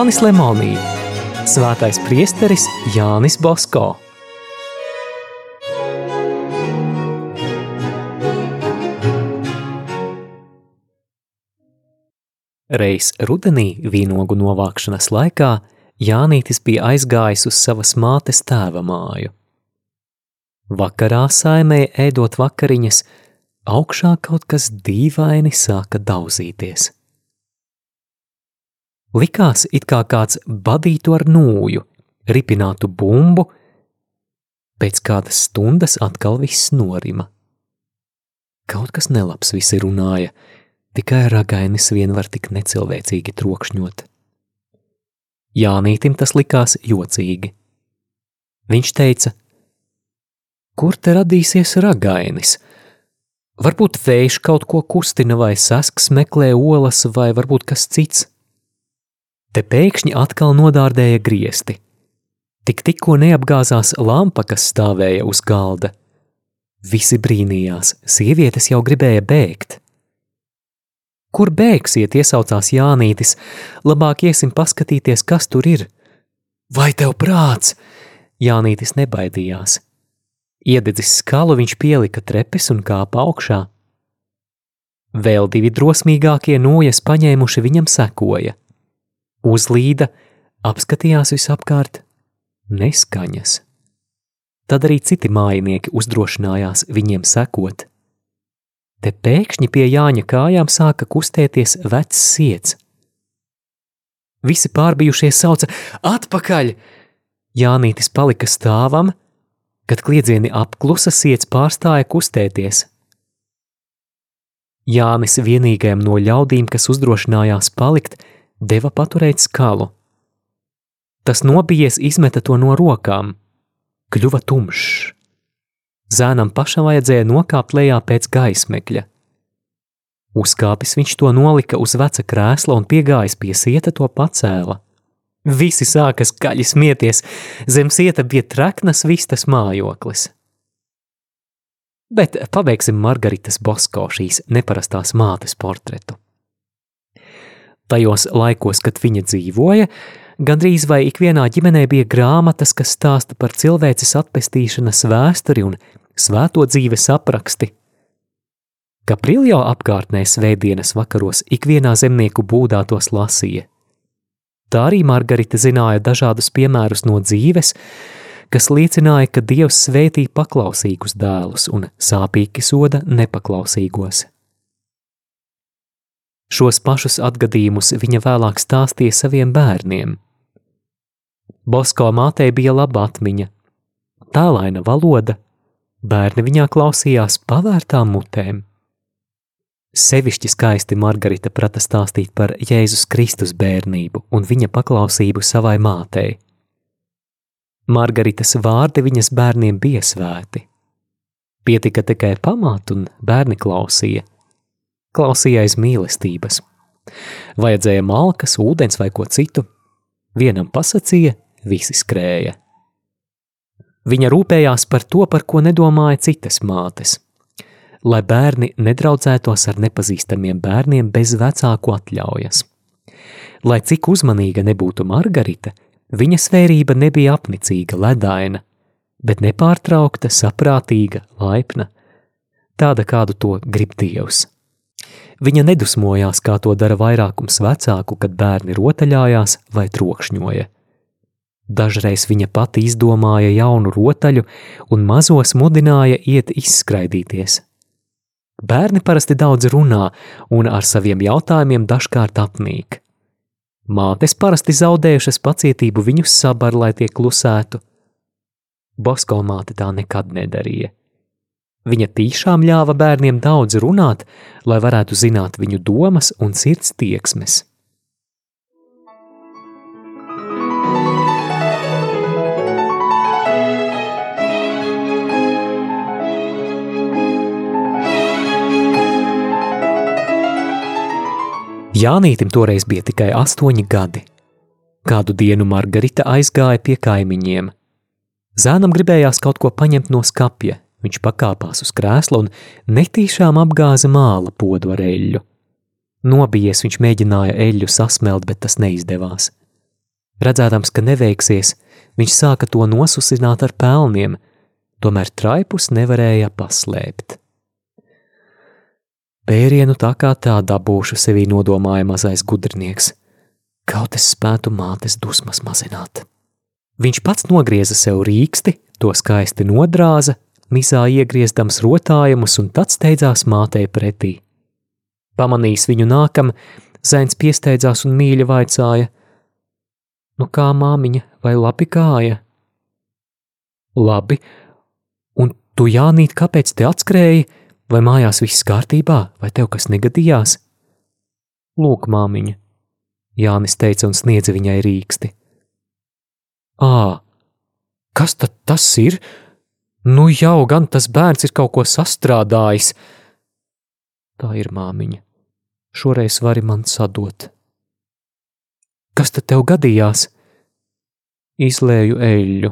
Jānis Lemonī, Svētais priesteris Jānis Bosko. Reiz rudenī vīnogu novākšanas laikā Jānītis bija aizgājis uz savas mātes tēva māju. Vakarā saimē ēdot vakariņas, augšā kaut kas dīvaini sāka daudzīties. Likās, it kā kāds badītu ar nūju, ripinātu bumbu, pēc kādas stundas atkal viss norima. Kaut kas nelabs visi runāja, tikai ragainis vien var tik necilvēcīgi trokšņot. Jānītim tas likās jocīgi. Viņš teica, kur te radīsies ragainis? Varbūt vējš kaut ko kustina, vai sasks meklē olas, vai varbūt kas cits. Te pēkšņi atkal nodārdēja griesti. Tik tikko neapgāzās lampa, kas stāvēja uz galda. Visi brīnījās, sievietes jau gribēja bēgt. Kur bēgsiet, iesaucās Jānītis, labāk iesim paskatīties, kas tur ir. Vai tev prāts? Jānītis nebaidījās. Iededzis skalu, viņš pielika trepes un kāpa augšā. Vēl divi drosmīgākie nojas paņēmuši viņam sekoja. Uzlīda, apskatījās visapkārt, neskaņas. Tad arī citi mājinieki uzdrošinājās viņiem sekot. Te pēkšņi pie Jāņa kājām sāka kustēties vecs siets. Visi pārbijušie sauca: Atpakaļ! Jānītis palika stāvam, kad kliedzieni apklusa siets pārstāja kustēties. Jānis vienīgajam no ļaudīm, kas uzdrošinājās palikt, deva paturēt skalu. Tas nobijies izmeta to no rokām, kļuva tumšs. Zēnam pašam vajadzēja nokāpt lejā pēc gaismekļa. Uzkāpis viņš to nolika uz veca krēsla un piegājis pie sieta to pacēla. Visi sāka skaļi smieties, zem sieta bija treknas vistas mājoklis. Bet pabeigsim Margaritas Bosko šīs neparastās mātes portretu. Tajos laikos, kad viņa dzīvoja, Gandrīz vai ikvienā ģimenē bija grāmatas, kas stāsta par cilvēces atpestīšanas vēsturi un svēto dzīves apraksti. Kapriljo apkārtnē svētdienas vakaros ikvienā zemnieku būdā tos lasīja. Tā arī Margarita zināja dažādus piemērus no dzīves, kas liecināja, ka Dievs svētī paklausīgus dēlus un sāpīgi soda nepaklausīgos. Šos pašus atgadījumus viņa vēlāk stāstīja saviem bērniem – Bosko mātei bija laba atmiņa, tālaina valoda, bērni viņā klausījās pavērtām mutēm. Sevišķi skaisti Margarita prata stāstīt par Jēzus Kristus bērnību un viņa paklausību savai mātei. Margaritas vārdi viņas bērniem bija svēti. Pietika tikai pamāt, un bērni klausīja. Klausīja aiz mīlestības. Vajadzēja malkas, ūdens vai ko citu. Vienam pasakīja, visi skrēja. Viņa rūpējās par to, par ko nedomāja citas mātes, lai bērni nedraudzētos ar nepazīstamiem bērniem bez vecāku atļaujas. Lai cik uzmanīga nebūtu Margarita, viņa svērība nebija apnicīga, ledaina, bet nepārtraukta, saprātīga, laipna, tāda kādu to grib Dievs. Viņa nedusmojās, kā to dara vairākums vecāku, kad bērni rotaļājās vai trokšņoja. Dažreiz viņa pati izdomāja jaunu rotaļu un mazos mudināja iet izskraidīties. Bērni parasti daudz runā un ar saviem jautājumiem dažkārt apnīk. Mātes parasti zaudējušas pacietību viņus sabar, lai tie klusētu. Bosko māte tā nekad nedarīja. Viņa tīšām ļāva bērniem daudz runāt, lai varētu zināt viņu domas un sirds tieksmes. Jānītim toreiz bija tikai astoņi gadi. Kādu dienu Margarita aizgāja pie kaimiņiem. Zēnam gribējās kaut ko paņemt no skapja. Viņš pakāpās uz krēsla un netīšām apgāza māla podu ar eļļu. Nobijies viņš mēģināja eļļu sasmelt, bet tas neizdevās. Redzēdams, ka neveiksies, viņš sāka to nosusināt ar pelniem, tomēr traipus nevarēja paslēpt. Pērienu tā kā tā dabūšu sevī nodomāja mazais gudrinieks, kaut es spētu mātes dusmas mazināt. Viņš pats nogrieza sev rīksti, to skaisti nodrāza, mizā iegriezdams rotājumus un tad steidzās mātei pretī. Pamanījis viņu nākam, zēns piesteidzās un mīļi vaicāja: Nu kā māmiņa, vai labi gāja? Labi, un tu Jānīt, kāpēc te atskrēji, vai mājās viss kārtībā, vai tev kas negadījās? Lūk, māmiņa, Jānis teica un sniedza viņai rīksti. Ā, kas tad tas ir? Nu jau gan tas bērns ir kaut ko sastrādājis. Tā ir māmiņa. Šoreiz vari man sadot. Kas tad tev gadījās? Izlēju eļļu,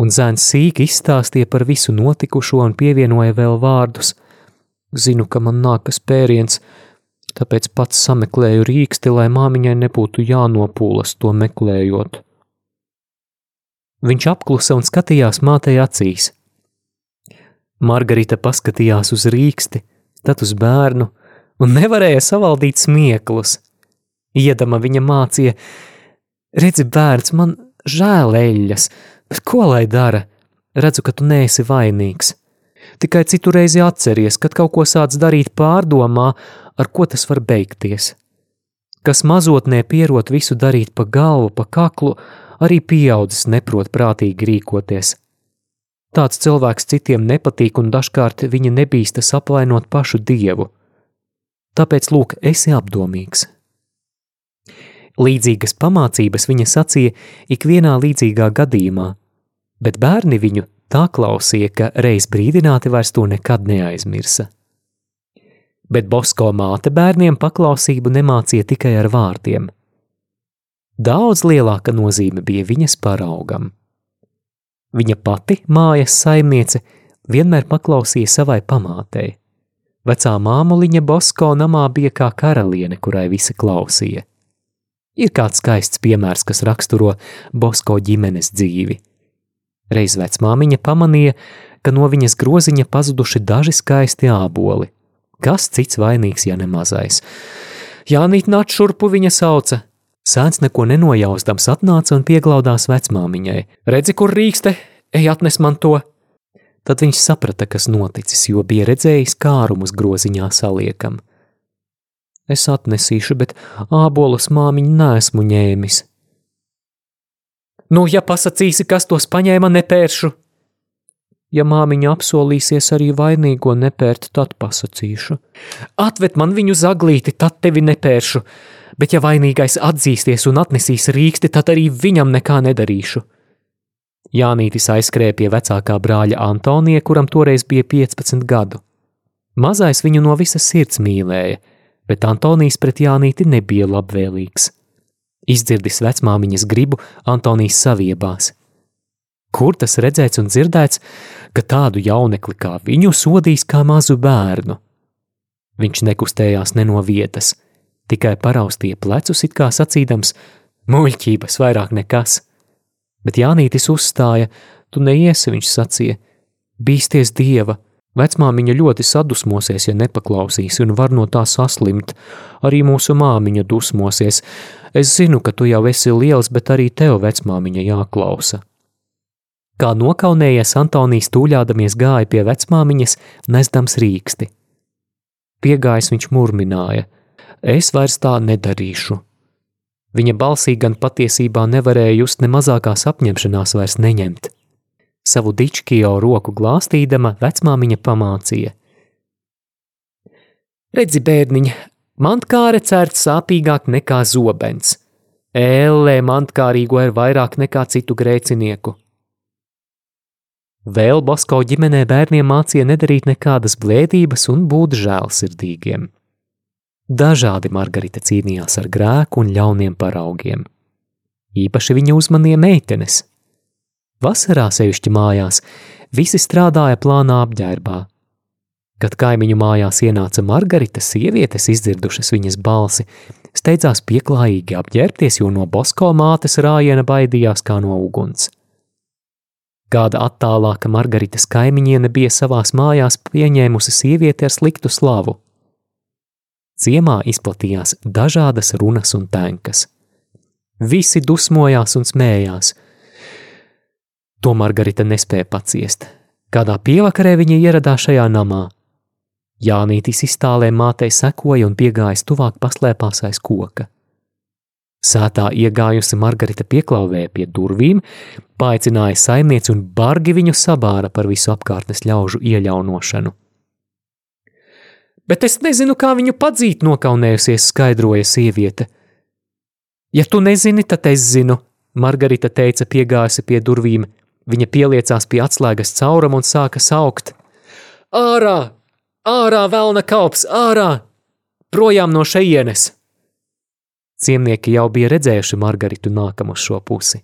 un zēns sīki izstāstīja par visu notikušo un pievienoja vēl vārdus. Zinu, ka man nākas pēriens, tāpēc pats sameklēju rīksti, lai māmiņai nebūtu jānopūlas to meklējot. Viņš apklusa un skatījās mātei acīs. Margarita paskatījās uz rīksti, tad uz bērnu un nevarēja savaldīt smieklus. Iedama viņa mācīja: Redzi, bērns, man žēl eļļas, bet ko lai dara? Redzu, ka tu neesi vainīgs. Tikai citu reizi atceries, kad kaut ko sāc darīt pārdomā, ar ko tas var beigties. Kas mazotnē pierot visu darīt pa galvu, pa kaklu, arī pieaudzis neprot prātīgi rīkoties. Tāds cilvēks citiem nepatīk un dažkārt viņa nebīstas apvainot pašu dievu. Tāpēc lūk, esi apdomīgs. Līdzīgas pamācības viņa sacīja ikvienā līdzīgā gadījumā, bet bērni viņu tā klausīja, ka reiz brīdināti vairs to nekad neaizmirsa. Bet Bosko māte bērniem paklausību nemācīja tikai ar vārdiem – Daudz lielāka nozīme bija viņas paraugam. Viņa pati, mājas saimniece, vienmēr paklausīja savai pamātei. Vecā māmuliņa Bosko namā bija kā karaliene, kurai visi klausīja. Ir kāds skaists piemērs, kas raksturo Bosko ģimenes dzīvi. Reiz vecmāmiņa pamanīja, ka no viņas groziņa pazuduši daži skaisti āboli. Kas cits vainīgs, ja ne mazais? Jānīt nāc šurpu viņa sauca, Sēns neko nenojaustams atnāca un pieglaudās vecmāmiņai. Redzi, kur rīkste, ej atnes man to! Tad viņš saprata, kas noticis, jo bija redzējis kārumus groziņā saliekam. Es atnesīšu, bet ābolus māmiņu nesmu ņēmis. Nu, ja pasakīsi, kas tos paņēma, nepēršu. Ja māmiņa apsolīsies arī vainīgo nepērt, tad pasakīšu. Atved man viņu zaglīti, tad tevi nepēršu bet ja vainīgais atzīsties un atnesīs rīksti, tad arī viņam nekā nedarīšu. Jānītis aizskrēja pie vecākā brāļa Antonija, kuram toreiz bija 15 gadu. Mazais viņu no visas sirds mīlēja, bet Antonijs pret Jānīti nebija labvēlīgs. Izdzirdis vecmāmiņas gribu, Antonijs saviebās. Kur tas redzēts un dzirdēts, ka tādu jaunekli kā viņu sodīs kā mazu bērnu? Viņš nekustējās ne no vietas – tikai paraustīja plecus, it kā sacīdams: Muļķības vairāk nekas. Bet Jānītis uzstāja: Tu neiesi, viņš sacīja, bīsties dieva. Vecmāmiņa ļoti sadusmosies, ja nepaklausīs, un var no tā saslimt. Arī mūsu māmiņa dusmosies. Es zinu, ka tu jau esi liels, bet arī tev vecmāmiņa jāklausa. Kā nokaunējies, Antonijs tūļādamies gāja pie vecmāmiņas, nesdams rīksti. Piegājis viņš murmināja – es vairs tā nedarīšu. Viņa balsī gan patiesībā nevarēja just ne mazākās apņemšanās vairs neņemt. Savu dičkio roku glāstīdama vecmāmiņa pamācīja. Redzi, bērniņa, mantkāre cērt sāpīgāk nekā zobens. Ēlē mantkārīgo ir vairāk nekā citu grēcinieku. Vēl Basko ģimenē bērniem mācīja nedarīt nekādas blēdības un būt žēlsirdīgiem. Dažādi Margarita cīnījās ar grēku un ļauniem paraugiem. Īpaši viņa uzmanīja meitenes. Vasarā sevišķi mājās visi strādāja plānā apģērbā. Kad kaimiņu mājās ienāca Margarita, sievietes izdzirdušas viņas balsi, steidzās pieklājīgi apģērbties, jo no Bosko mātes rājiena baidījās kā no uguns. Kāda attālāka Margaritas kaimiņiene bija savās mājās pieņēmusi sievieti ar sliktu slavu. Ciemā izplatījās dažādas runas un tenkas. Visi dusmojās un smējās. To Margarita nespēja paciest. Kādā pievakarē viņa ieradās šajā namā. Jānītis iztālē mātei sekoja un piegājis tuvāk paslēpās aiz koka. Sētā iegājusi Margarita pieklauvēja pie durvīm, paaicināja saimnieci un bargi viņu sabāra par visu apkārtnes ļaužu ieļaunošanu. Bet es nezinu, kā viņu padzīt, nokaunējusies, skaidroja sieviete. Ja tu nezini, tad es zinu, Margarita teica, piegājusi pie durvīm. Viņa pieliecās pie atslēgas cauruma un sāka saukt: Ārā! Ārā, velna kalps! Ārā! Projām no šejienes! Ciemnieki jau bija redzējuši Margaritu nākam uz šo pusi.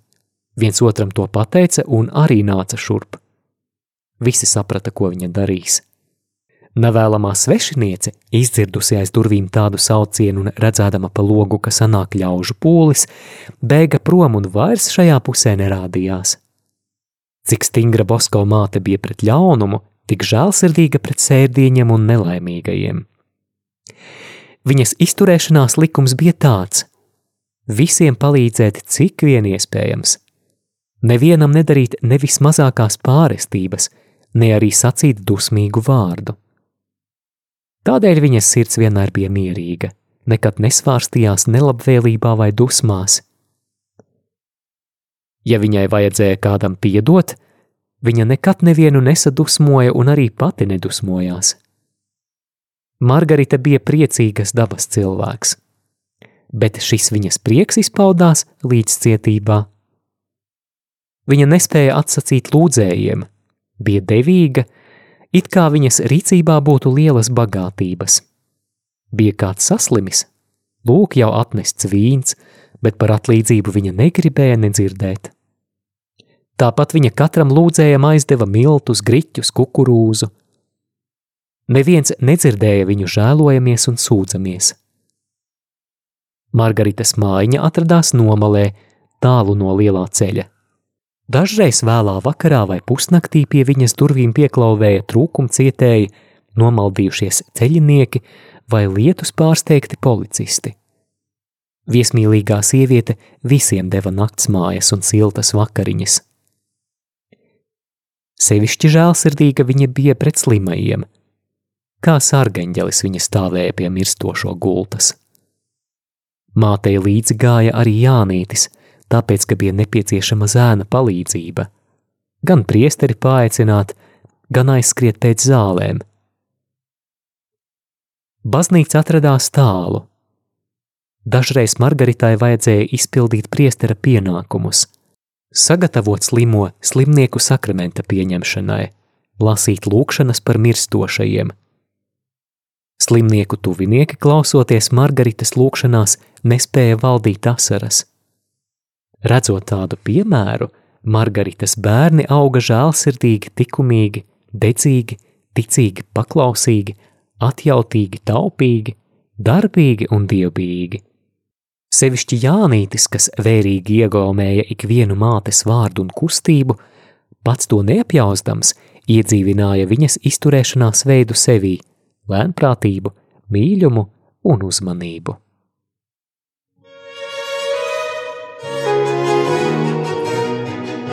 Viens otram to pateica un arī nāca šurp. Visi saprata, ko viņa darīs. Nevēlamā svešiniece, izdzirdusi aiz durvīm tādu saucienu un redzēdama pa logu, ka sanāk ļaužu pūlis, bēga prom un vairs šajā pusē nerādījās. Cik stingra Bosko māte bija pret ļaunumu, tik žēlsirdīga pret sērdieņiem un nelaimīgajiem. Viņas izturēšanās likums bija tāds: visiem palīdzēt, cik vien iespējams. Nevienam nedarīt nevis mazākās pārestības, ne arī sacīt dusmīgu vārdu. Tādēļ viņas sirds vienmēr bija mierīga, nekad nesvārstījās nelabvēlībā vai dusmās. Ja viņai vajadzēja kādam piedot, viņa nekad nevienu nesadusmoja un arī pati nedusmojās. Margarita bija priecīgas dabas cilvēks, bet šis viņas prieks izpaudās līdzcietībā. Viņa nespēja atsacīt lūdzējiem, bija devīga, it kā viņas rīcībā būtu lielas bagātības. Bija kāds saslimis, lūk, jau atnests vīns, bet par atlīdzību viņa negribēja nedzirdēt. Tāpat viņa katram lūdzējam aizdeva miltus, griķus, kukurūzu, Neviens nedzirdēja viņu žēlojamies un sūdzamies. Margaritas mājiņa atradās nomalē, tālu no lielā ceļa. Dažreiz vēlā vakarā vai pusnaktī pie viņas durvīm pieklauvēja trūkumu cietēji, nomaldījušies ceļinieki vai lietus pārsteigti policisti. Viesmīlīgā sieviete visiem deva naktsmājas un siltas vakariņas. Sevišķi žēlsirdīga viņa bija pret slimajiem – kā sargeņģelis viņa stāvēja pie mirstošo gultas. Mātei līdzi gāja arī Jānītis, tāpēc, ka bija nepieciešama zēna palīdzība. Gan priesteri paaicināt, gan aizskriet pēc zālēm. Baznīca atradās tālu. Dažreiz Margaritai vajadzēja izpildīt priestera pienākumus, sagatavot slimo slimnieku sakramenta pieņemšanai, lasīt lūkšanas par mirstošajiem – Slimnieku tuvinieki, klausoties Margaritas lūkšanās, nespēja valdīt asaras. Redzot tādu piemēru, Margaritas bērni auga žēlsirdīgi, likumīgi, dedzīgi, ticīgi, paklausīgi, atjautīgi, taupīgi, darbīgi un dievbijīgi. Sevišķi Jānītis, kas vērīgi iegaumēja ikvienu mātes vārdu un kustību, pats to neapjausdams, iedzīvināja viņas izturēšanās veidu sevī, lēnprātību, mīlumu un uzmanību.